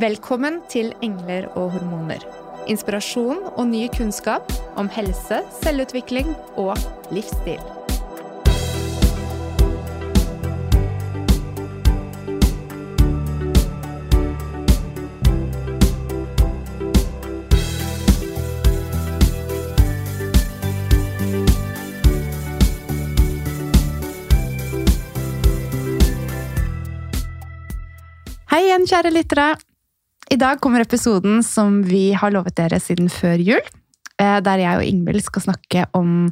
Velkommen til Engler og hormoner. Inspirasjon og ny kunnskap om helse, selvutvikling og livsstil. Hei igjen, kjære lyttere. I dag kommer episoden som vi har lovet dere siden før jul. Eh, der jeg og Ingvild skal snakke om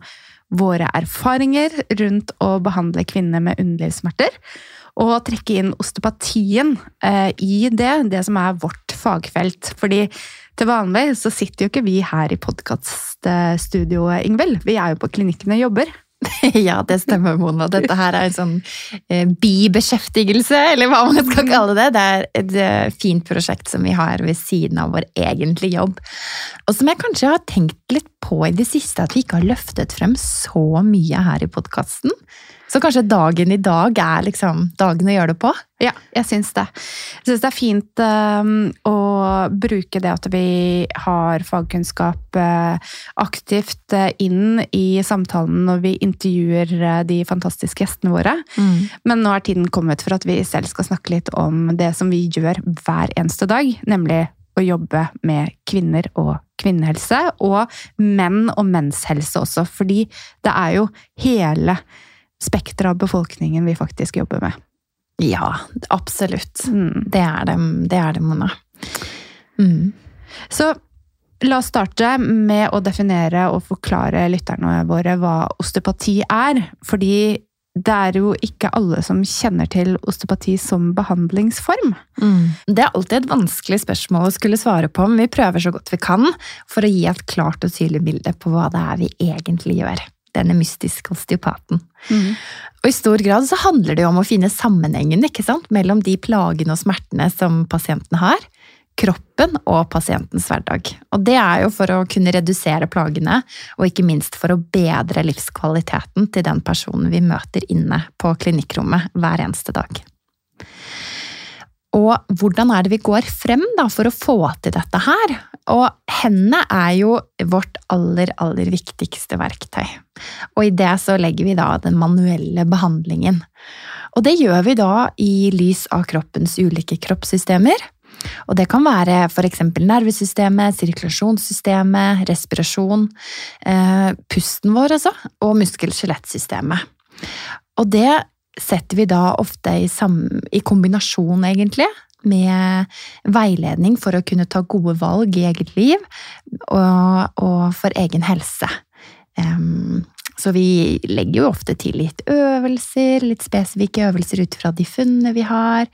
våre erfaringer rundt å behandle kvinner med underlivssmerter. Og trekke inn osteopatien eh, i det, det som er vårt fagfelt. Fordi til vanlig så sitter jo ikke vi her i podkaststudioet, Ingvild. Vi er jo på klinikken og jobber. ja, det stemmer, Mona. Dette her er en sånn eh, bibeskjeftigelse, eller hva man skal kalle det. Det er et eh, fint prosjekt som vi har ved siden av vår egentlige jobb. Og som jeg kanskje har tenkt litt på i det siste, at vi ikke har løftet frem så mye her i podkasten. Så kanskje dagen i dag er liksom dagen å gjøre det på? Ja, jeg syns det. Jeg syns det er fint um, å bruke det at vi har fagkunnskap uh, aktivt uh, inn i samtalen når vi intervjuer uh, de fantastiske gjestene våre. Mm. Men nå er tiden kommet for at vi selv skal snakke litt om det som vi gjør hver eneste dag, nemlig å jobbe med kvinner og kvinnehelse, og menn og mennshelse også, fordi det er jo hele spekteret av befolkningen vi faktisk jobber med. Ja, absolutt. Mm. Det er det, det, er det Mona. Mm. Så la oss starte med å definere og forklare lytterne våre hva osteopati er. Fordi det er jo ikke alle som kjenner til osteopati som behandlingsform. Mm. Det er alltid et vanskelig spørsmål å skulle svare på, men vi prøver så godt vi kan for å gi et klart og tydelig bilde på hva det er vi egentlig gjør denne mystiske osteopaten. Mm. Og I stor grad så handler det jo om å finne sammenhengen ikke sant? mellom de plagene og smertene som pasienten har, kroppen og pasientens hverdag. Og det er jo for å kunne redusere plagene, og ikke minst for å bedre livskvaliteten til den personen vi møter inne på klinikkrommet hver eneste dag. Og hvordan er det vi går frem da, for å få til dette her? Og hendene er jo vårt aller, aller viktigste verktøy. Og i det så legger vi da den manuelle behandlingen. Og det gjør vi da i lys av kroppens ulike kroppssystemer. Og det kan være f.eks. nervesystemet, sirkulasjonssystemet, respirasjon, eh, pusten vår altså, og muskel-skjelettsystemet. Og det setter vi da ofte i, i kombinasjon, egentlig, med veiledning for å kunne ta gode valg i eget liv og, og for egen helse. Um, så vi legger jo ofte til litt øvelser, litt spesifikke øvelser ut fra de funnene vi har.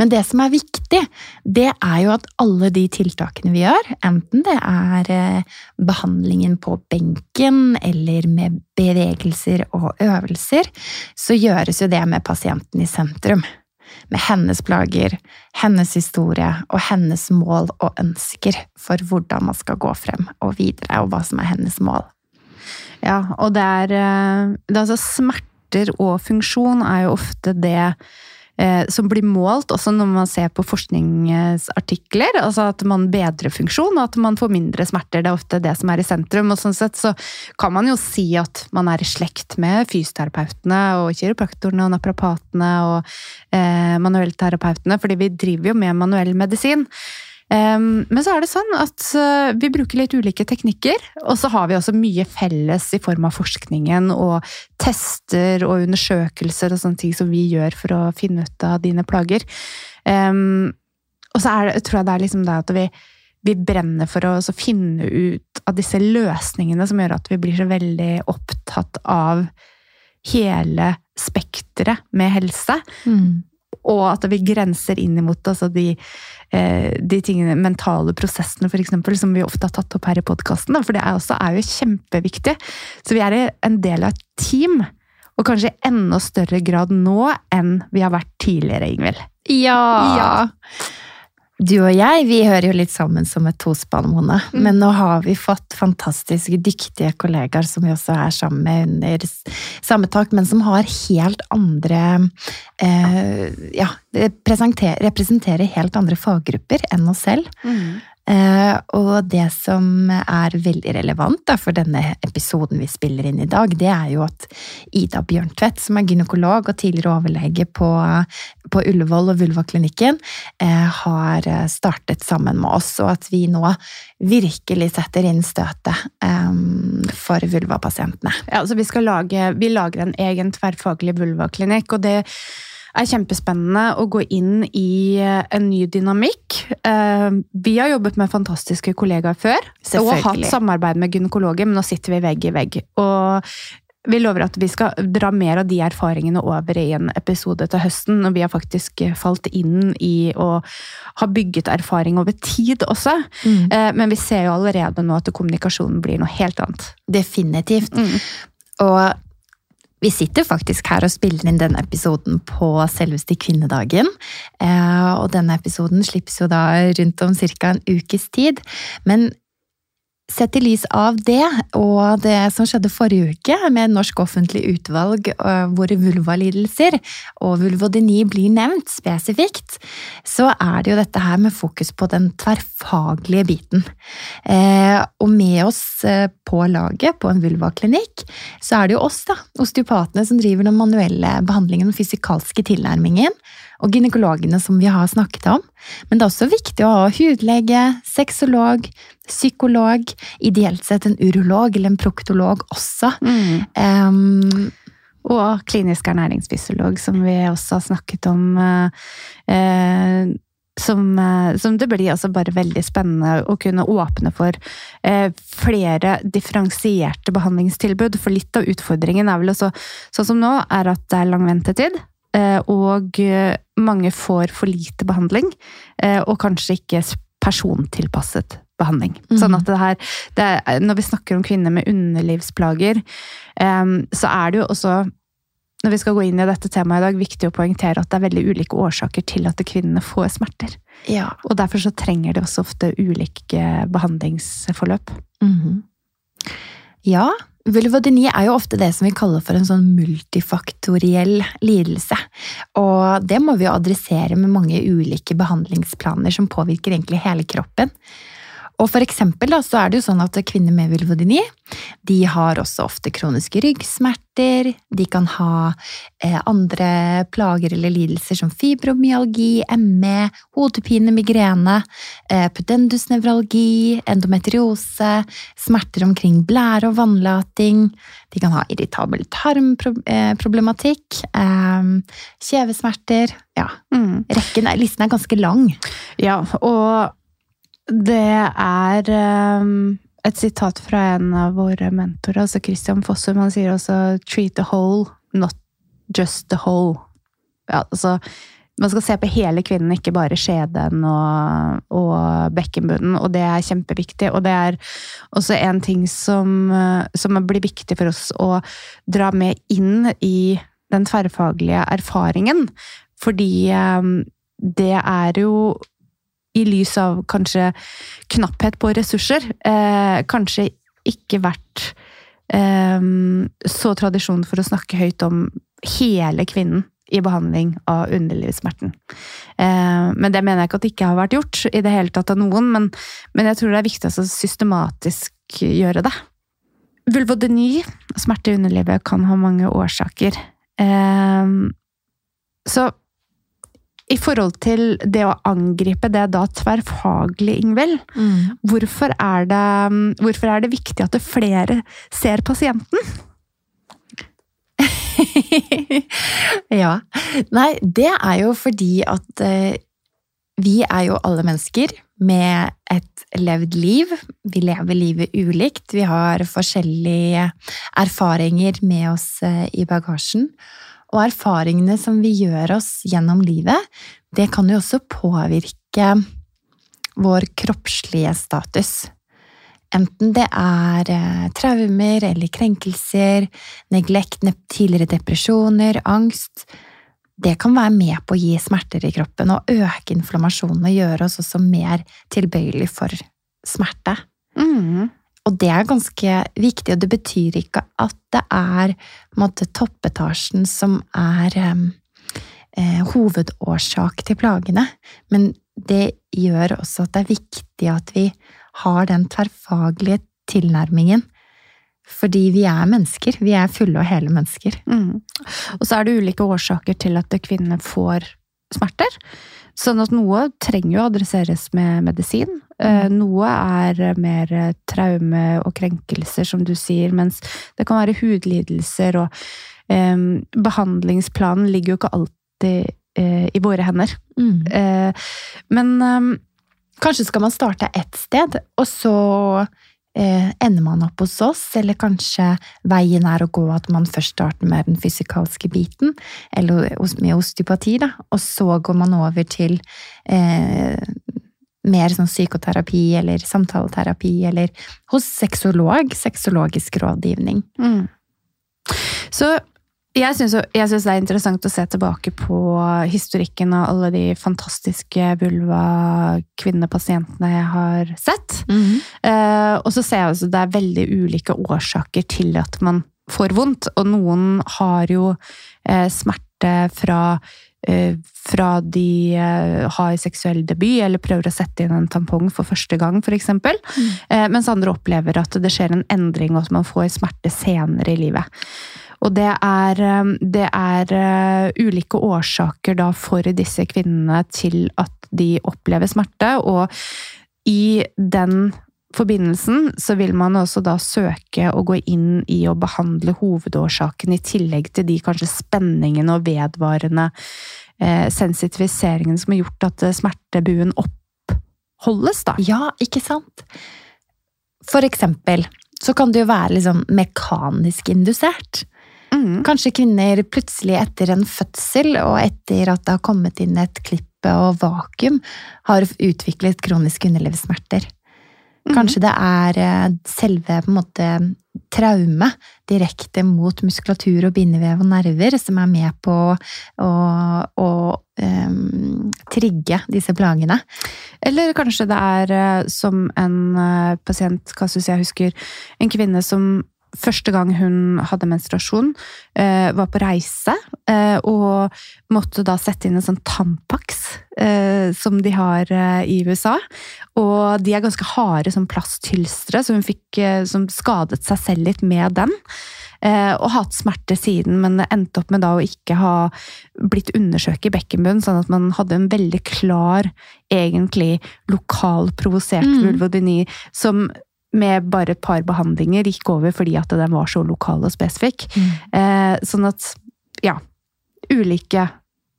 Men det som er viktig, det er jo at alle de tiltakene vi gjør, enten det er eh, behandlingen på benken eller med bevegelser og øvelser, så gjøres jo det med pasienten i sentrum. Med hennes plager, hennes historie og hennes mål og ønsker for hvordan man skal gå frem og videre, og hva som er hennes mål. Ja, og det er, eh, det er altså Smerter og funksjon er jo ofte det eh, som blir målt også når man ser på forskningsartikler. altså At man bedrer funksjon, og at man får mindre smerter. Det er ofte det som er i sentrum. og sånn sett så kan man jo si at man er i slekt med fysioterapeutene og kiropraktorene og naprapatene og eh, manuellterapeutene, fordi vi driver jo med manuell medisin. Men så er det sånn at eh, vi bruker litt ulike teknikker, og så har vi også mye felles i form av forskningen og tester og undersøkelser og sånne ting som vi gjør for å finne ut av dine plager. Og så det, tror jeg det er liksom det at vi, vi brenner for å finne ut av disse løsningene som gjør at vi blir så veldig opptatt av hele spekteret med helse. Mm og at vi grenser inn imot altså de, eh, de tingene, mentale prosessene, for eksempel, som vi ofte har tatt opp her i podkasten. For det er, også, er jo kjempeviktig. Så vi er en del av et team. Og kanskje i enda større grad nå enn vi har vært tidligere, Ingvild. Ja. ja. Du og jeg vi hører jo litt sammen som et tospann, Mone. Mm. Men nå har vi fått fantastiske, dyktige kollegaer som vi også er sammen med under samme tak, men som har helt andre eh, Ja, representerer helt andre faggrupper enn oss selv. Mm. Eh, og det som er veldig relevant da, for denne episoden vi spiller inn i dag, det er jo at Ida Bjørntvedt, som er gynekolog og tidligere overlege på, på Ullevål og Vulvaklinikken, eh, har startet sammen med oss, og at vi nå virkelig setter inn støtet um, for vulvapasientene. Ja, altså vi, lage, vi lager en egen tverrfaglig vulvaklinikk, og det er kjempespennende å gå inn i eh, en ny dynamikk. Eh, vi har jobbet med fantastiske kollegaer før og hatt samarbeid med gynekologer, men nå sitter vi vegg i vegg. Og vi lover at vi skal dra mer av de erfaringene over i en episode til høsten, når vi har faktisk falt inn i å ha bygget erfaring over tid også. Mm. Eh, men vi ser jo allerede nå at kommunikasjonen blir noe helt annet. Definitivt. Mm. Og vi sitter faktisk her og spiller inn denne episoden på selveste kvinnedagen. Eh, og denne episoden slippes jo da rundt om ca. en ukes tid. Men Sett i lys av det, og det som skjedde forrige uke med Norsk offentlig utvalg øh, hvor vulvalidelser og vulvodyni blir nevnt spesifikt, så er det jo dette her med fokus på den tverrfaglige biten. Eh, og med oss øh, på laget på en vulvaklinikk, så er det jo oss, da, osteopatene, som driver den manuelle behandlingen og fysikalske tilnærmingen og gynekologene som vi har snakket om. Men det er også viktig å ha hudlege, sexolog, psykolog, ideelt sett en urolog eller en proktolog også. Mm. Um, og klinisk ernæringsfysiolog, som vi også har snakket om. Eh, som, eh, som, det blir også bare veldig spennende å kunne åpne for eh, flere differensierte behandlingstilbud. For litt av utfordringen er vel også, sånn som nå, er at det er lang ventetid. Eh, og eh, mange får for lite behandling, eh, og kanskje ikke persontilpasset behandling. Mm. Sånn at det her det er, Når vi snakker om kvinner med underlivsplager, så er det jo også når vi skal gå inn i dette temaet i dag, viktig å poengtere at det er veldig ulike årsaker til at kvinnene får smerter. Ja. Og derfor så trenger de også ofte ulike behandlingsforløp. Mm. Ja, Vulvodyni er jo ofte det som vi kaller for en sånn multifaktoriell lidelse. Og det må vi jo adressere med mange ulike behandlingsplaner som påvirker egentlig hele kroppen. Og for eksempel da, så er det jo sånn at kvinner med vulvodyni de har også ofte kroniske ryggsmerter. De kan ha eh, andre plager eller lidelser som fibromyalgi, ME, hodepine, migrene, eh, pudendusnevralgi, endometriose, smerter omkring blære og vannlating. De kan ha irritabel tarmproblematikk, eh, kjevesmerter Ja, Mm. rekken, listen er ganske lang. Ja, og det er um, et sitat fra en av våre mentorer, altså Christian Fossum. Han sier også 'treat the whole, not just the whole'. Ja, altså, man skal se på hele kvinnen, ikke bare skjeden og, og bekkenbunnen. Og det er kjempeviktig. Og det er også en ting som, som blir viktig for oss å dra med inn i den tverrfaglige erfaringen. Fordi um, det er jo i lys av kanskje knapphet på ressurser, eh, kanskje ikke vært eh, så tradisjon for å snakke høyt om hele kvinnen i behandling av underlivssmerten. Eh, men det mener jeg ikke at det ikke har vært gjort i det hele tatt av noen, men, men jeg tror det er viktig å systematisk gjøre det. Vulvodeny, smerte i underlivet, kan ha mange årsaker. Eh, så i forhold til det å angripe det da tverrfaglig, Ingvild, hvorfor, er det- hvorfor er det viktig at det flere ser pasienten? ja. Nei, det er jo fordi at eh, vi er jo alle mennesker med et levd liv. Vi lever livet ulikt. Vi har forskjellige erfaringer med oss eh, i bagasjen. Og erfaringene som vi gjør oss gjennom livet, det kan jo også påvirke vår kroppslige status. Enten det er eh, traumer eller krenkelser, neglekt, tidligere depresjoner, angst. Det kan være med på å gi smerter i kroppen og øke inflammasjonen og gjøre oss også mer tilbøyelig for smerte. Mm. Og det er ganske viktig, og det betyr ikke at det er måtte, toppetasjen som er eh, hovedårsak til plagene, men det gjør også at det er viktig at vi har den tverrfaglige tilnærmingen. Fordi vi er mennesker. Vi er fulle og hele mennesker. Mm. Og så er det ulike årsaker til at kvinnene får smerter. Sånn at noe trenger jo å adresseres med medisin. Eh, Noe er mer traume og krenkelser, som du sier, mens det kan være hudlidelser og um, Behandlingsplanen ligger jo ikke alltid uh, i våre hender. Eh, men um, Kanskje skal man starte ett sted, og så ender man opp hos oss, eller kanskje veien er å gå at man først starter med den fysikalske biten, eller med osteopati, da, og så går man over til eh, mer sånn psykoterapi eller samtaleterapi, eller hos sexolog, sexologisk rådgivning. Mm. Så jeg syns det er interessant å se tilbake på historikken av alle de fantastiske vulva-kvinnepasientene jeg har sett. Eh, og så ser jeg også det er veldig ulike årsaker til at man får vondt, og noen har jo eh, smerte fra eh, fra de har seksuell debut eller prøver å sette inn en tampong for første gang, f.eks. Mm. mens andre opplever at det skjer en endring, og at man får smerte senere i livet. Og det er, eh, det er eh, ulike årsaker da for disse kvinnene til at de opplever smerte, og i den forbindelsen så vil man også da søke å gå inn i å behandle hovedårsaken, i tillegg til de kanskje spenningene og vedvarende eh, sensitiviseringene som har gjort at eh, smertebuen oppholdes, da. Ja, ikke sant? For eksempel så kan det jo være liksom mekanisk indusert. Mm. Kanskje kvinner plutselig etter en fødsel og etter at det har kommet inn et klippe og vakuum, har utviklet kroniske underlivssmerter. Kanskje det er eh, selve måte traume direkte mot muskulatur og bindevev og nerver som er med på å, å um, trigge disse plagene. Eller kanskje det er eh, som en pasient, pasient, Kassus, jeg husker, en kvinne som første gang hun hadde menstruasjon, eh, var på reise eh, og måtte da sette inn en sånn Tampax eh, som de har i USA. Og de er ganske harde som plasthylstre, så hun fikk, som skadet seg selv litt med den. Eh, og hatt smerter siden, men endte opp med da å ikke ha blitt undersøkt i bekkenbunnen, sånn at man hadde en veldig klar, egentlig lokal provosert Mm. vulvodyni som med bare et par behandlinger gikk over fordi at den var så lokal og spesifikk. Eh, sånn at, ja, ulike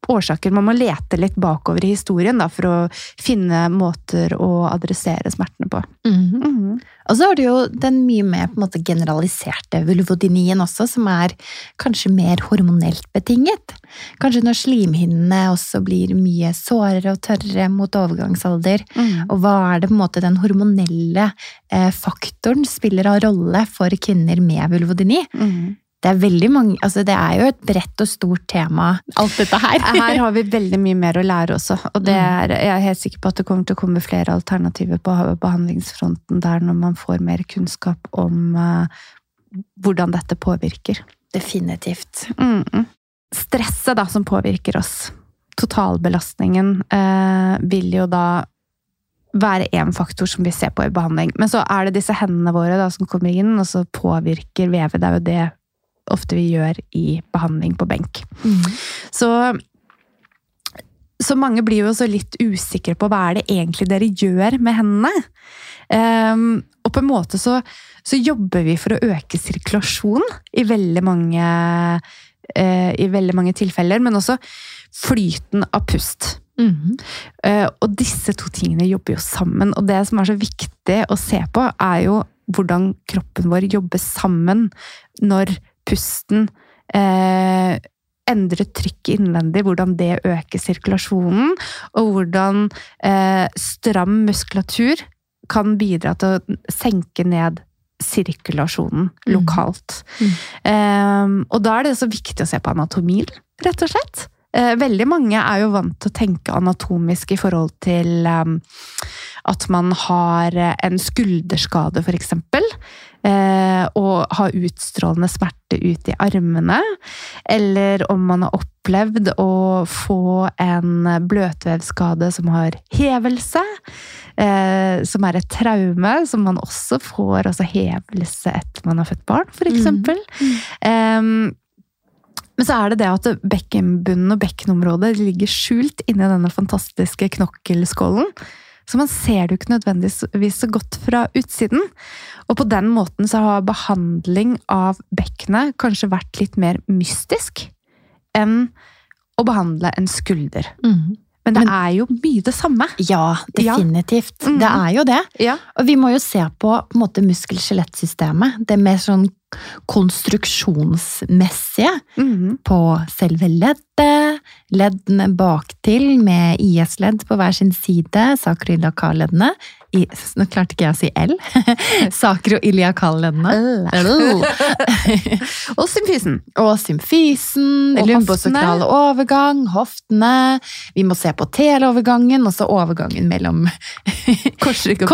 årsaker. Man må lete litt bakover i historien da, for å finne måter å adressere smertene på. Mhm. Mhm. Og så har du jo den mye mer på en måte generaliserte vulvodynien også, som er kanskje mer hormonelt betinget. Kanskje når slimhinnene også blir mye sårere og tørre mot overgangsalder. Mhm. Og hva er det på en måte den hormonelle eh, faktoren spiller av rolle for kvinner med vulvodyni? Det er veldig mange, altså det er jo et bredt og stort tema, alt dette her. Her har vi veldig mye mer å lære også, og det Mm. er, jeg er helt sikker på at det kommer til å komme flere alternativer på behandlingsfronten der når man får mer kunnskap om uh, hvordan dette påvirker. Definitivt. Mm. Stresset da som påvirker oss, totalbelastningen, uh, vil jo da være én faktor som vi ser på i behandling. Men så er det disse hendene våre da, som kommer inn, og så påvirker vevet. Det er jo det ofte vi gjør i behandling på benk. Så, så mange blir jo også litt usikre på hva er det egentlig dere gjør med hendene. Um, og på en måte så, så jobber vi for å øke sirkulasjon i veldig mange uh, i veldig mange tilfeller, men også flyten av pust. Mhm. uh, og disse to tingene jobber jo sammen. Og det som er så viktig å se på, er jo hvordan kroppen vår jobber sammen når pusten eh, endre trykket innvendig, hvordan det øker sirkulasjonen, og hvordan eh, stram muskulatur kan bidra til å senke ned sirkulasjonen lokalt. lokalt. Mm. Eh, og da er det så viktig å se på anatomien, rett og slett. Eh, veldig mange er jo vant til å tenke anatomisk i forhold til eh, at man har en skulderskade. Eh, og ha utstrålende smerte ut i armene. Eller om man har opplevd å få en bløtvevskade som har hevelse. Eh, som er et traume, som man også får altså hevelse etter man har født barn, for eksempel. Men så er det det at bekkenbunnen og bekkenområdet ligger skjult inni denne fantastiske knokkelskålen. Så man ser det jo ikke nødvendigvis så godt fra utsiden. Og på den måten så har behandling av bekkenet kanskje vært litt mer mystisk enn å behandle en skulder. Mm. Men det Men- er jo mye det samme. Ja, definitivt. Mhm. Det er jo det. Ja. Og vi må jo se på, på muskel-skjelettsystemet. Det mer sånn konstruksjonsmessige Mhm. på selve leddet, leddene baktil med IS-ledd på hver sin side, sakroiliakalleddene. Nå klarte ikke jeg å si L. Sakroiliakalleddene. Og symfysen. Og symfysen, lumbosokrale overgang, hoftene. Vi må se på teleovergangen, og så overgangen mellom Korsrygg og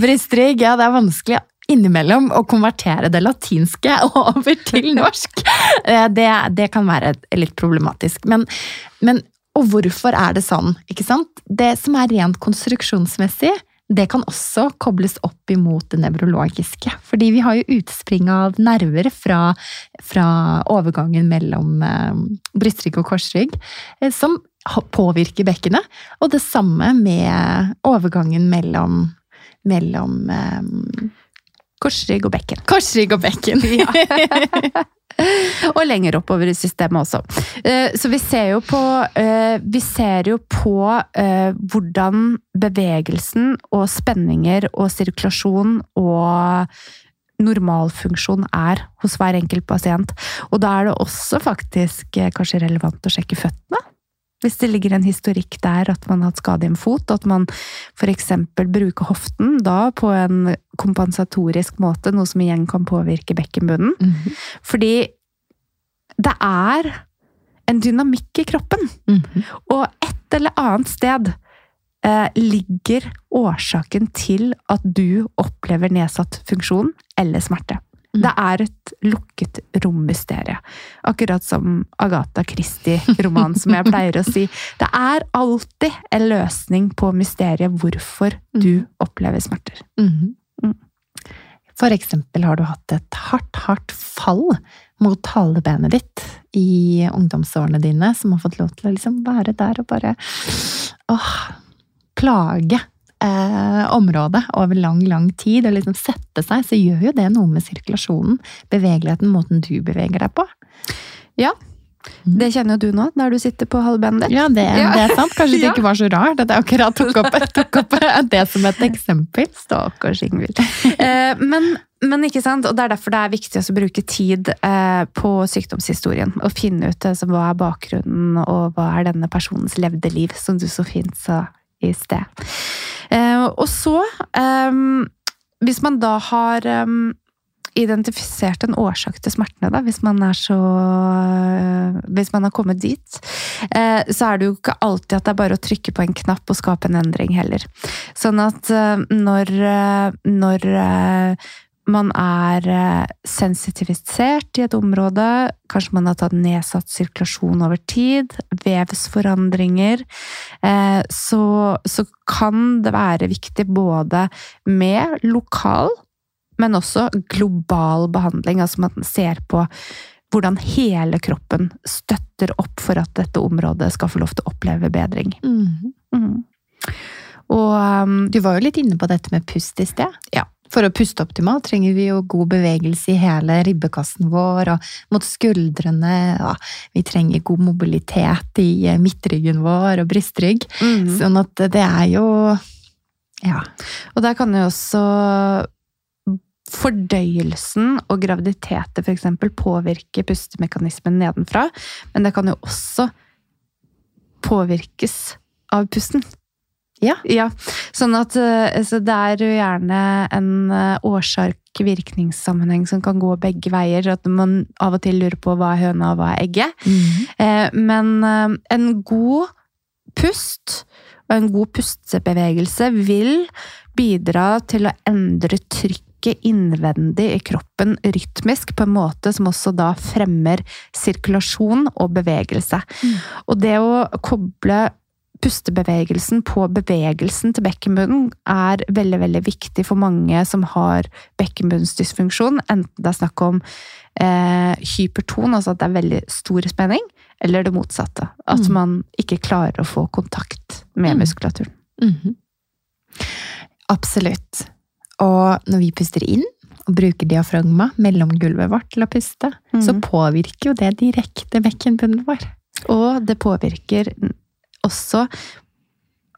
brystrygg. Ja, det er vanskelig innimellom å konvertere det latinske over til norsk. Eh, Det, det kan være litt problematisk. Men, men og hvorfor er det sånn? ikke sant? Det som er rent konstruksjonsmessig, det kan også kobles opp imot det nevrologiske. Fordi vi har jo utspring av nerver fra, fra overgangen mellom eh, brystrygg og korsrygg, eh, som påvirker bekkenet. Og det samme med overgangen mellom, mellom eh, Korsrygg og bekken. korsrygg og bekken. Ja. Og lenger oppover i systemet også. Eh, Så vi ser jo på, eh, vi ser jo på eh, hvordan bevegelsen og spenninger og sirkulasjon og normalfunksjon er hos hver enkelt pasient. Og da er det også faktisk kanskje relevant å sjekke føttene. Hvis det ligger en historikk der at man har hatt skade i en fot, at man f.eks. bruker hoften da på en kompensatorisk måte, noe som igjen kan påvirke bekkenbunnen. Mhm. Fordi det er en dynamikk i kroppen. Mhm. Og et eller annet sted eh, ligger årsaken til at du opplever nedsatt funksjon eller smerte. Mm. Det er et lukket rom-mysterium. Akkurat som Agatha Christie-romanen, som jeg pleier å si. Det er alltid en løsning på mysteriet hvorfor mm. du opplever smerter. Mm. Mm. For eksempel har du hatt et hardt, hardt fall mot halebenet ditt i ungdomsårene dine, som har fått lov til å liksom være der og bare åh, plage eh, område over lang, lang tid, og liksom sette seg, så gjør jo det noe med sirkulasjonen, bevegeligheten, måten du beveger deg på. Ja. Det kjenner jo du nå, der du sitter på halvbenet ditt. Ja, det, ja. det, er sant. Kanskje det ikke var så rart at jeg akkurat tok opp, tok opp det som et eksempel. Stakkars Ingvild. Eh, men, men, ikke sant, og det er derfor det er viktig å bruke tid eh, på sykdomshistorien. Og finne ut altså, hva er bakgrunnen, og hva er denne personens levde liv, som du så fint sa i sted. Eh, og så, ehm, hvis man da har ehm, identifisert en årsak til smertene, da, hvis man er så Hvis man har kommet dit, eh, så er det jo ikke alltid at det er bare å trykke på en knapp og skape en endring heller. Sånn at eh, når, når man er eh, sensitivisert i et område, kanskje man har tatt nedsatt sirkulasjon over tid, vevsforandringer, eh, så, så kan det være viktig både med lokal, men også global behandling. Altså man ser på hvordan hele kroppen støtter opp for at dette området skal få lov til å oppleve bedring. Mm. Mm. Og um, du var jo litt inne på dette med pust i sted. Ja. For å puste optimalt trenger vi jo god bevegelse i hele ribbekassen vår og mot skuldrene. Og vi trenger god mobilitet i eh, midtryggen vår og brystrygg. Mm. Sånn at det er jo Ja. Og der kan jo også fordøyelsen og graviditeter f.eks. påvirke pustemekanismen nedenfra. Men det kan jo også påvirkes av pusten. Ja. ja. Sånn at så det er jo gjerne en eh, årsak-virkningssammenheng som kan gå begge veier. At man av og til lurer på hva er høna og hva er egget. Mm. Men eh, en god pust og en god pustebevegelse vil bidra til å endre trykket innvendig i kroppen rytmisk på en måte som også da fremmer sirkulasjon og bevegelse. Mm. Og det å koble pustebevegelsen på bevegelsen til bekkenbunnen er veldig veldig viktig for mange som har bekkenbunnsdysfunksjon. Enten det er snakk om eh, hyperton, altså at det er veldig stor spenning, eller det motsatte. At mm. man ikke klarer å få kontakt med mm. muskulaturen. Mm -hmm. Absolutt. Og når vi puster inn og bruker diafragma mellom gulvet vårt til å puste, så mm. påvirker jo det direkte bekkenbunnen vår. Og det påvirker også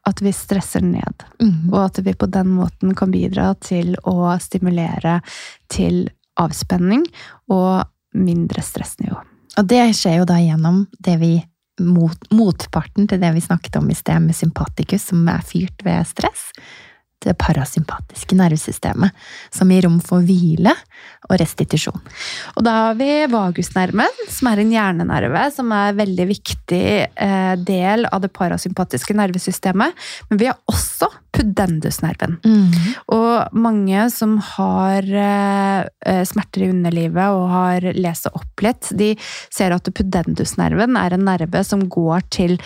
at vi stresser ned. Mm. Og at vi på den måten kan bidra til å stimulere til avspenning og mindre stressnivå. Og det skjer jo da gjennom det vi mot, motparten til det vi snakket om i sted, med sympatikus, som er fyrt ved stress det parasympatiske nervesystemet, som gir rom for hvile og restitusjon. Og da har vi vagusnerven, som er en hjernenerve, som er en veldig viktig eh, del av det parasympatiske nervesystemet. Men vi har også pudendusnerven. Mm. Og mange som har eh, smerter i underlivet og har lest det opp litt, de ser at pudendusnerven er en nerve som går til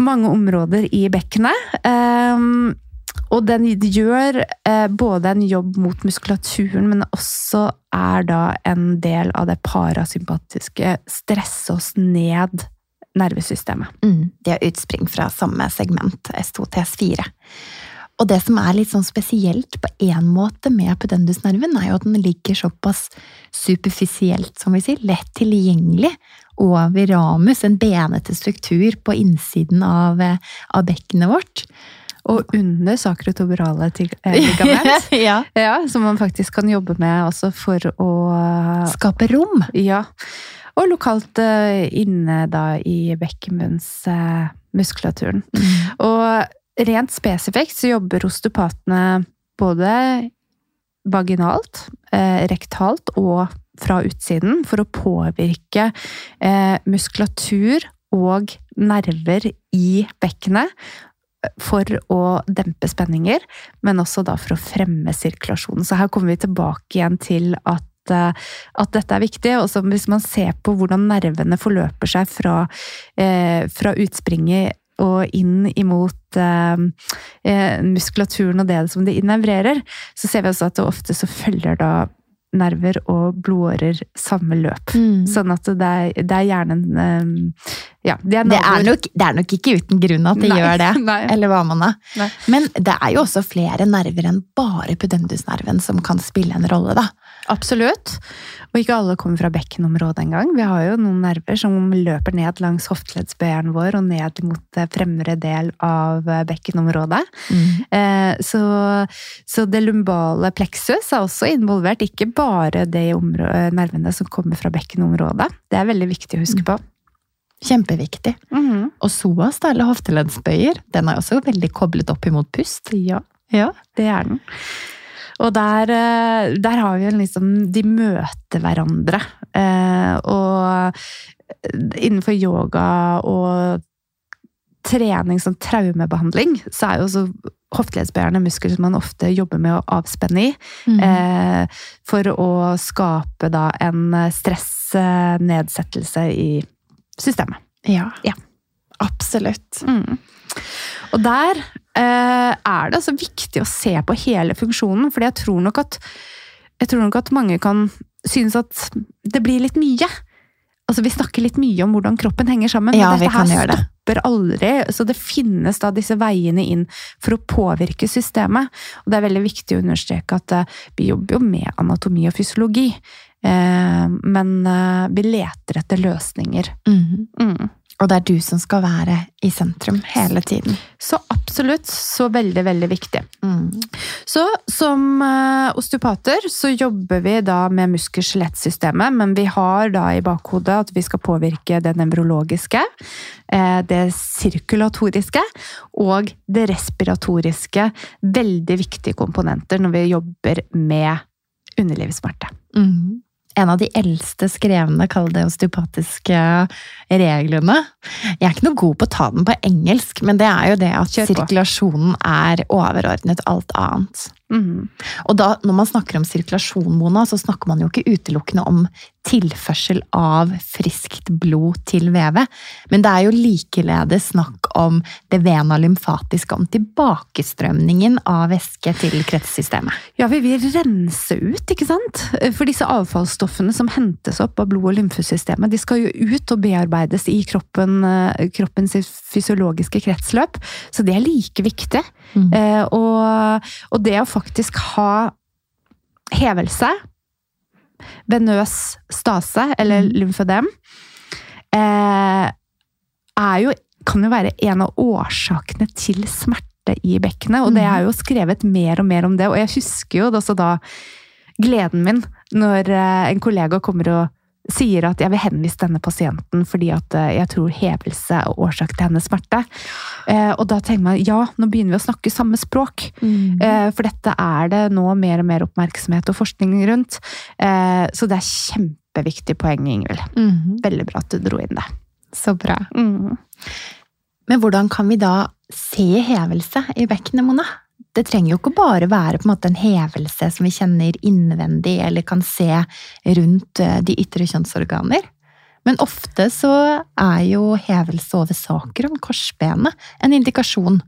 mange områder i bekkenet. Um, og den gjør eh, både en jobb mot muskulaturen, men også er da en del av det parasympatiske stresse oss ned nervesystemet. Mm, det er utspring fra samme segment, S2-TS4. Og det som er litt sånn spesielt på én måte med pudendusnerven, er jo at den ligger såpass superfisielt, som vi sier, lett tilgjengelig over ramus, en benete struktur på innsiden av, eh, av bekkenet vårt. Og under sakrotoberale eh, ligament. ja. ja. Som man faktisk kan jobbe med også for å Skape rom! Ja. Og lokalt eh, inne da i bekkenbunnsmuskulaturen. Mm. Og rent spesifikt så jobber osteopatene både vaginalt, eh, rektalt og fra utsiden for å påvirke muskulatur og nerver i bekkenet for å dempe spenninger, men også da for å fremme sirkulasjonen. Så her kommer vi tilbake igjen til at at, eh, dette er viktig. Og så hvis man ser på hvordan nervene forløper seg fra, eh, fra utspringet og inn imot eh, eh, muskulaturen og det som det innevrerer, så ser vi også at det ofte så følger da nerver og blodårer samme løp. Mm. Sånn at det er, det er hjernen eh, Ja, de er Det er, nok, det er nok ikke uten grunn at de Nei, gjør det. nei. Eller hva man er. Nei. Men det er jo også flere nerver enn bare pudendusnerven som kan spille en rolle, da. Absolutt. Og ikke alle kommer fra bekkenområdet engang. Vi har jo noen nerver som løper ned langs hofteleddsbøyeren vår og ned mot eh, fremre del av eh, bekkenområdet. Mm. Så, så det lumbale pleksus er også involvert, ikke bare de eh, nervene som kommer fra bekkenområdet. Det er veldig viktig å huske på. Kjempeviktig. Mhm. Og psoas, eller hofteleddsbøyer, den er også veldig koblet opp imot pust. Ja, Ja. det er den. Og der, eh, der har vi jo liksom De møter hverandre. Eh, Og innenfor yoga og trening som traumebehandling, så er jo også hofteleddsbøyerne muskler som man ofte jobber med å avspenne i. Mm. eh, For å skape da en stressnedsettelse i systemet. Ja. Ja. Absolutt. Mm. Og der eh, er det altså viktig å se på hele funksjonen, for jeg tror nok at tror nok at mange kan synes at det blir litt mye. Altså Vi snakker litt mye om hvordan kroppen henger sammen, Ja, men dette her stopper det. aldri. Så det finnes da disse veiene inn for å påvirke systemet. Og det er veldig viktig å understreke at uh, vi jobber jo med anatomi og fysiologi. Uh, men uh, vi leter etter løsninger. Mhm. Mm. Og det er du som skal være i sentrum hele tiden. Så absolutt så veldig, veldig viktig. Mm. Så som eh, osteopater så jobber vi da med muskel-skjelettsystemet, men vi har da i bakhodet at vi skal påvirke det nevrologiske, eh, det sirkulatoriske og det respiratoriske. Veldig viktige komponenter når vi jobber med underlivssmerte. Mhm. En av de eldste skrevne, kall det osteopatiske reglene. Jeg er ikke noe god på å ta den på engelsk, men det er jo det at sirkulasjonen er overordnet alt annet. Mhm. Og da, når man snakker om sirkulasjon, Mona, så snakker man jo ikke utelukkende om tilførsel av friskt blod til vevet, men det er jo likeledes snakk om det vena lymfatiske, om tilbakestrømningen av væske til kretssystemet. Ja, vi vil rense ut, ikke sant? For disse avfallsstoffene som hentes opp av blod- og lymfesystemet, de skal jo ut og bearbeides i kroppen, eh, kroppens fysiologiske kretsløp. Så det er like viktig. Mm. Eh, og, og det å faktisk ha hevelse, venøs stase, eller Mm. lymfødem, eh, er jo, kan jo være en av årsakene til smerte i bekkenet. Og det Mm. er jo skrevet mer og mer om det. Og jeg husker jo også da gleden min når eh, en kollega kommer og sier at jeg vil henvise denne pasienten fordi at eh, jeg tror hevelse er årsak til hennes smerte. Eh, Og da tenker man ja, nå begynner vi å snakke samme språk. Mm. Eh, For dette er det nå mer og mer oppmerksomhet og forskning rundt. Så det er kjempeviktig poeng, Ingvild. Mm. Veldig bra at du dro inn det. Så bra. Mm. Men hvordan kan vi da se hevelse i bekkenet, Mona? Det trenger jo ikke bare være på en måte en hevelse som vi kjenner innvendig, eller kan se rundt eh, de ytre kjønnsorganer. Men ofte så er jo hevelse over sakrum, korsbenet, en indikasjon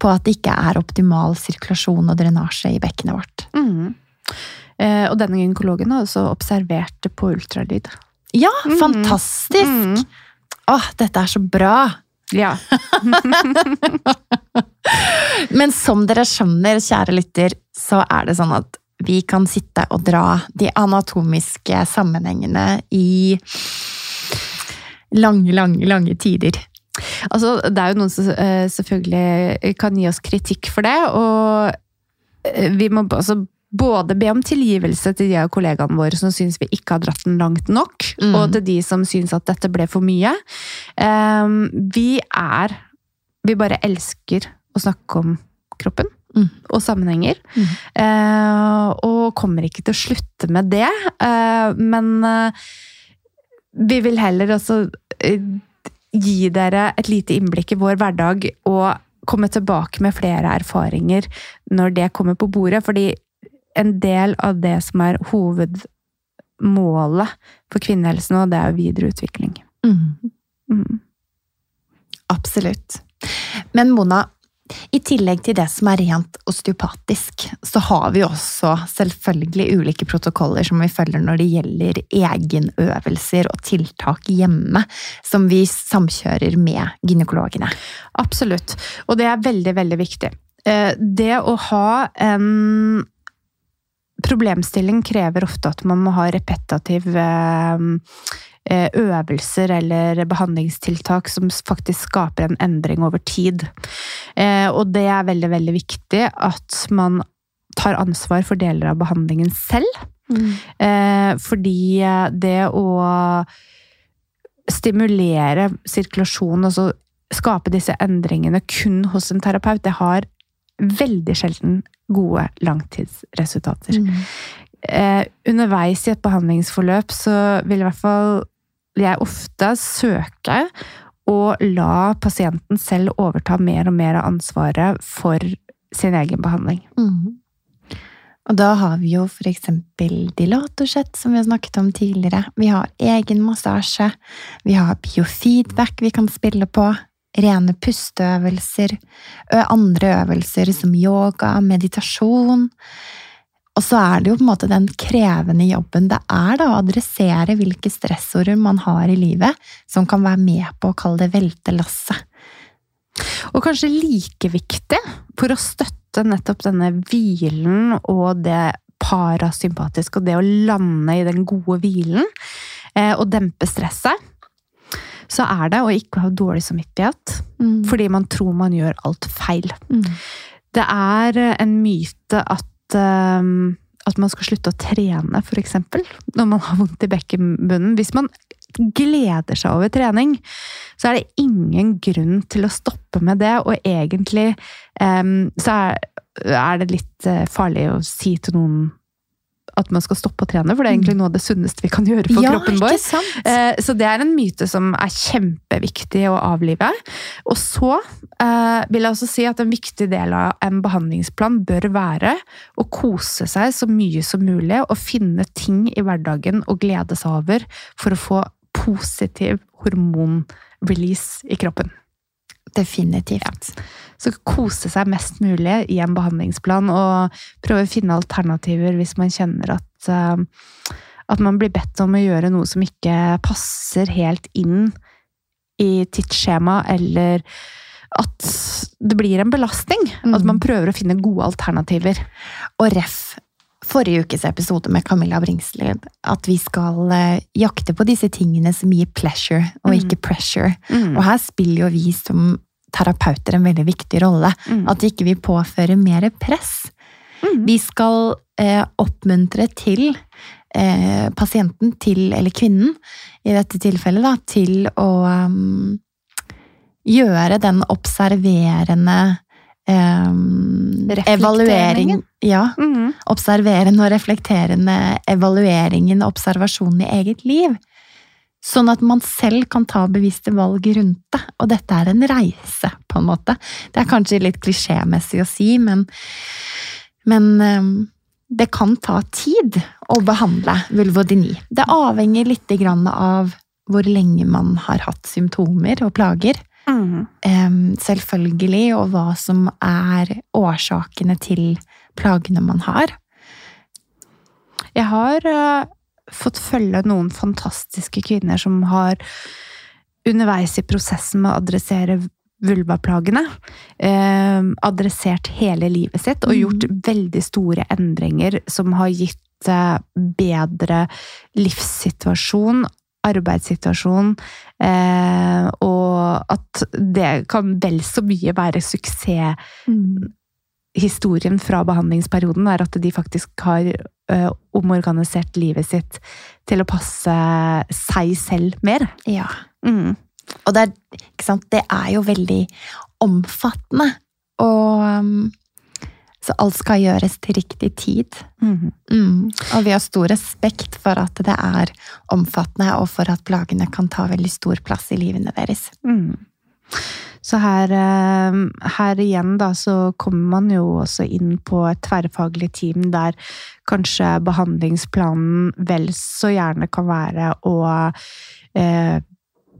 på at det ikke er optimal sirkulasjon og drenasje i bekkenet vårt. Mm. Eh, Og denne gynekologen har også observert det på ultralyd. Ja, mm. fantastisk! Mm. Åh, dette er så bra! Ja. Men som dere skjønner, kjære lytter, så er det sånn at vi kan sitte og dra de anatomiske sammenhengene i lange, lange, lange tider. Altså, det er jo noen som eh, selvfølgelig kan gi oss kritikk for det, og eh, vi må altså både be om tilgivelse til de av kollegaene våre som syns vi ikke har dratt den langt nok, Mm. og til de som syns at dette ble for mye. Eh, vi er Vi bare elsker å snakke om kroppen. Mm. Og sammenhenger. Mm. Eh, og kommer ikke til å slutte med det. Eh, men eh, vi vil heller også eh, gi dere et lite innblikk i vår hverdag og komme tilbake med flere erfaringer når det kommer på bordet. Fordi en del av det som er hovedmålet for kvinnehelsen nå, det er jo videre utvikling. Mm. Mm. Absolutt. Men Mona, i tillegg til det som er rent osteopatisk, så har vi også selvfølgelig ulike protokoller som vi følger når det gjelder egenøvelser og tiltak hjemme, som vi samkjører med gynekologene. Absolutt. Og det er veldig, veldig viktig. Eh, Det å ha en problemstilling krever ofte at man må ha repetativ eh, øvelser eller behandlingstiltak som faktisk skaper en endring over tid. Eh, Og det er veldig, veldig viktig at man tar ansvar for deler av behandlingen selv. Mm. Fordi det å stimulere sirkulasjon, altså skape disse endringene kun hos en terapeut, det har veldig sjelden gode langtidsresultater. Eh, underveis i et behandlingsforløp så vil i hvert fall jeg ofte søke å la pasienten selv overta mer og mer av ansvaret for sin egen behandling. Mm. Og da har vi jo eksempel dilatorsett, som vi har snakket om tidligere. Vi har egen massasje. Vi har biofeedback vi kan spille på. Rene pusteøvelser. Andre øvelser som yoga, meditasjon. Og så er det jo på en måte den krevende jobben det er da å adressere hvilke stressorder man har i livet, som kan være med på å kalle det velte lasset. Og kanskje like viktig for å støtte nettopp denne hvilen og det parasympatiske, og det å lande i den gode hvilen, eh, og dempe stresset, så er det å ikke ha dårlig samvittighet, fordi man tror man gjør alt feil. Mm. Det er en myte at, eh, at man skal slutte å trene, eksempel, når man har vondt i bekkenbunnen. Hvis man gleder seg over trening, så er det ingen grunn til å stoppe med det, og egentlig um, så er, er det litt eh, farlig å si til noen at man skal stoppe å trene, for det er egentlig noe av det sunneste vi kan gjøre for ja, kroppen vår. Eh, Så det er en myte som er kjempeviktig å avlive. Og så eh, vil jeg også si at en viktig del av en behandlingsplan bør være å kose seg så mye som mulig og finne ting i hverdagen å glede seg over for å få positiv hormonrelease i kroppen. Definitivt. Så kose seg mest mulig i en behandlingsplan, og prøve å finne alternativer hvis man kjenner at, eh, at man blir bedt om å gjøre noe som ikke passer helt inn i tidsskjema, eller at det blir en belastning. At man prøver å finne gode alternativer. Og ref forrige ukes episode med Camilla Bringslid, at vi skal eh, jakte på disse tingene som gir pleasure, og Mm. ikke pressure. Og her spiller jo vi som terapeuter en veldig viktig rolle. Mm. At ikke vi påfører mer press. Mm. Vi skal eh, oppmuntre til eh, pasienten til, eller kvinnen i dette tilfellet, da, til å um, gjøre den observerende um, evaluering Ja. Mhm. Observerende og reflekterende evalueringen og observasjonen i eget liv. Sånn at man selv kan ta bevisste valg rundt det. Og dette er en reise, på en måte. Det er kanskje litt klisjémessig å si, men, men um, det kan ta tid å behandle vulvodyni. Det avhenger litt grann av hvor lenge man har hatt symptomer og plager. Mhm. Em, selvfølgelig, og hva som er årsakene til plagene man har. Jeg har eh, fått følge noen fantastiske kvinner som har underveis i prosessen med å adressere vulvaplagene, eh, adressert hele livet sitt og gjort gjort veldig store endringer som har gitt eh, bedre livssituasjon, arbeidssituasjon, eh, og at det kan vel så mye være suksesshistorien fra behandlingsperioden er at de faktisk har ø, omorganisert livet sitt til å passe seg selv mer. Ja. Mm. Og det er, det er jo veldig omfattende. Og um, Så alt skal gjøres til riktig tid. Mm. Mm. Og vi har stor respekt for at det er omfattende, og for at plagene kan ta veldig stor plass i livene deres. Mm. Så her, eh, her, igjen da, så kommer man jo også inn på et tverrfaglig team der kanskje behandlingsplanen vel så gjerne kan være å eh,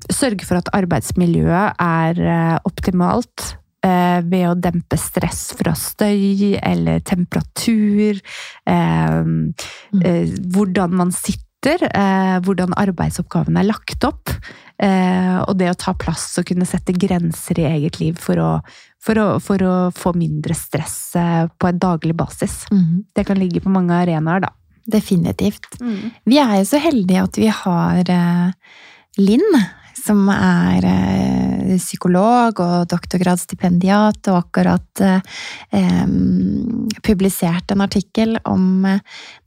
sørge for at arbeidsmiljøet er eh, optimalt. Eh, ved å dempe stress fra støy eller temperatur. Eh, mm. eh hvordan man sitter hvordan arbeidsoppgavene er lagt opp. Eh, og det å ta plass og kunne sette grenser i eget liv for å, for å, for å få mindre stress på en daglig basis. Mm. Det kan ligge på mange arenaer, da. Definitivt. Mm. Vi er jo så heldige at vi har Linn, som er uh, psykolog og doktorgradsstipendiat, og akkurat uh, publisert en artikkel om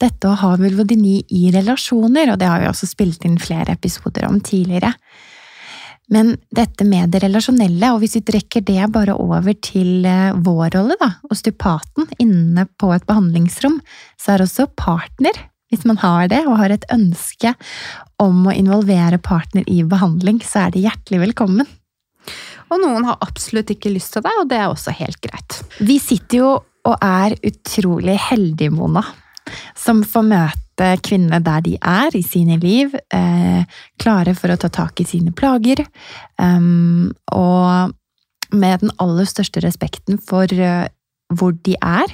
dette å ha vulvodyni i relasjoner, og det har vi også spilt inn flere episoder om tidligere. Men dette med det relasjonelle, og hvis vi trekker det bare over til eh, vår rolle, da, osteopaten inne på et behandlingsrom, så er også partner, hvis man har det og har et ønske om å involvere partner i behandling, så er de hjertelig velkommen. Og noen har absolutt ikke lyst til det, og det er også helt greit. Vi sitter jo og er utrolig heldige, Mona, som får møte kvinnene der de er i sine liv, eh, klare for å ta tak i sine plager, um, og med den aller største respekten for uh, hvor de er,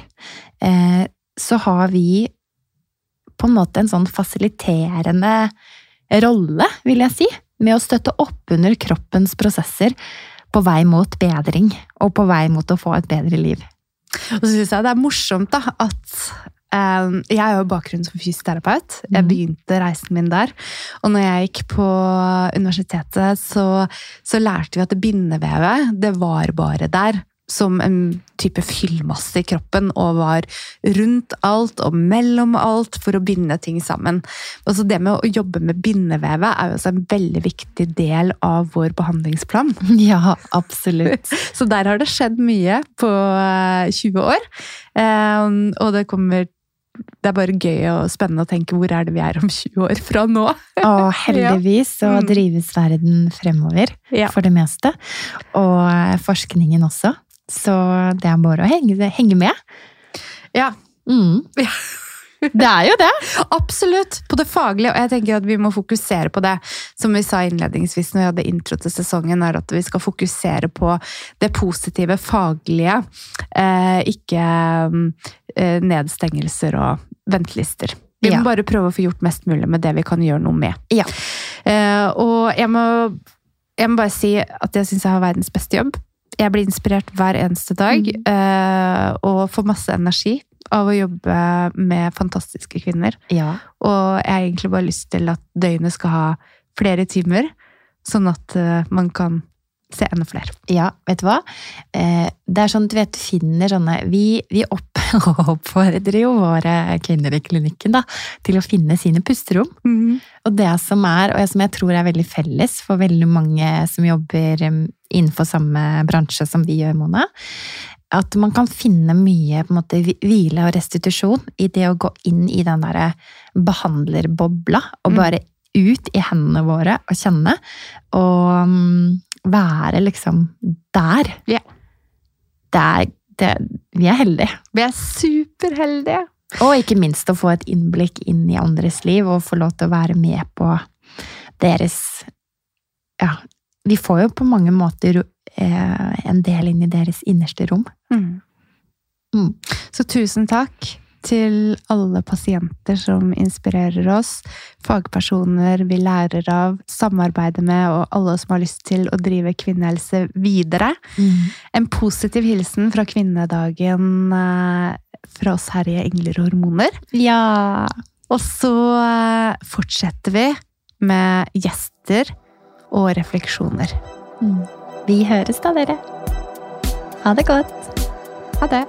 eh, så har vi på en måte en sånn fasiliterende rolle, vil jeg si, med å støtte opp under kroppens prosesser på vei mot bedring, og på vei mot å få et bedre liv. Og så syns jeg det er morsomt da, at Um, jeg har jo bakgrunn som fysioterapeut. Jeg mhm. begynte reisen min der. Og når jeg gikk på universitetet, så, så lærte vi at bindevevet, det var bare der. Som en type fyllmasse i kroppen, og var rundt alt og mellom alt for å binde ting sammen. Også det med å jobbe med bindevevet er jo også en veldig viktig del av vår behandlingsplan. Ja, absolutt. så der har det skjedd mye på 20 eh, år. Um, og det kommer det er bare gøy og spennende å tenke hvor er det vi er om 20 år fra nå. Og heldigvis så mm. drives verden fremover, ja. for det meste. Og forskningen også. Så det er bare å henge, henge med. Ja. Mm. Det er jo det! Absolutt! På det faglige. Og jeg tenker at vi må fokusere på det. Som vi sa innledningsvis når vi hadde intro til sesongen, er at vi skal fokusere på det positive, faglige. Eh, ikke eh, nedstengelser og ventelister. Vi ja. må bare prøve å få gjort mest mulig med det vi kan gjøre noe med. Ja. Eh, og jeg må, jeg må bare si at jeg syns jeg har verdens beste jobb. Jeg blir inspirert hver eneste dag mm. Eh, og får masse energi av å jobbe med fantastiske kvinner. Ja. Og jeg har egentlig bare lyst til at døgnet skal ha flere timer, sånn at uh, man kan se enda flere. Ja, vet du hva? Eh, det er sånn du vet, finner sånne Vi, vi opp, oppfordrer jo våre kvinner i klinikken da, til å finne sine pusterom. Mm. Og det som er, og som jeg tror er veldig felles for veldig mange som jobber innenfor samme bransje som vi gjør, Mona, at man kan finne mye måte, hvile og restitusjon i det å gå inn i den derre behandlerbobla, og mm. bare ut i hendene våre og kjenne. Og være liksom der. Yeah. Det er, det, vi er heldige. Vi er superheldige! Og ikke minst å få et innblikk inn i andres liv, og få lov til å være med på deres Ja, vi får jo på mange måter eh, en del inn i deres innerste rom. Mm. Mm. Så tusen takk til alle pasienter som inspirerer oss, fagpersoner vi lærer av, samarbeider med, og alle som har lyst til å drive kvinnehelse videre. Mm. En positiv hilsen fra kvinnedagen eh, fra oss her i Engler og hormoner. Ja! Og så eh, fortsetter vi med gjester og refleksjoner. Mm. Vi høres da, dere. Ha det godt. Ha det.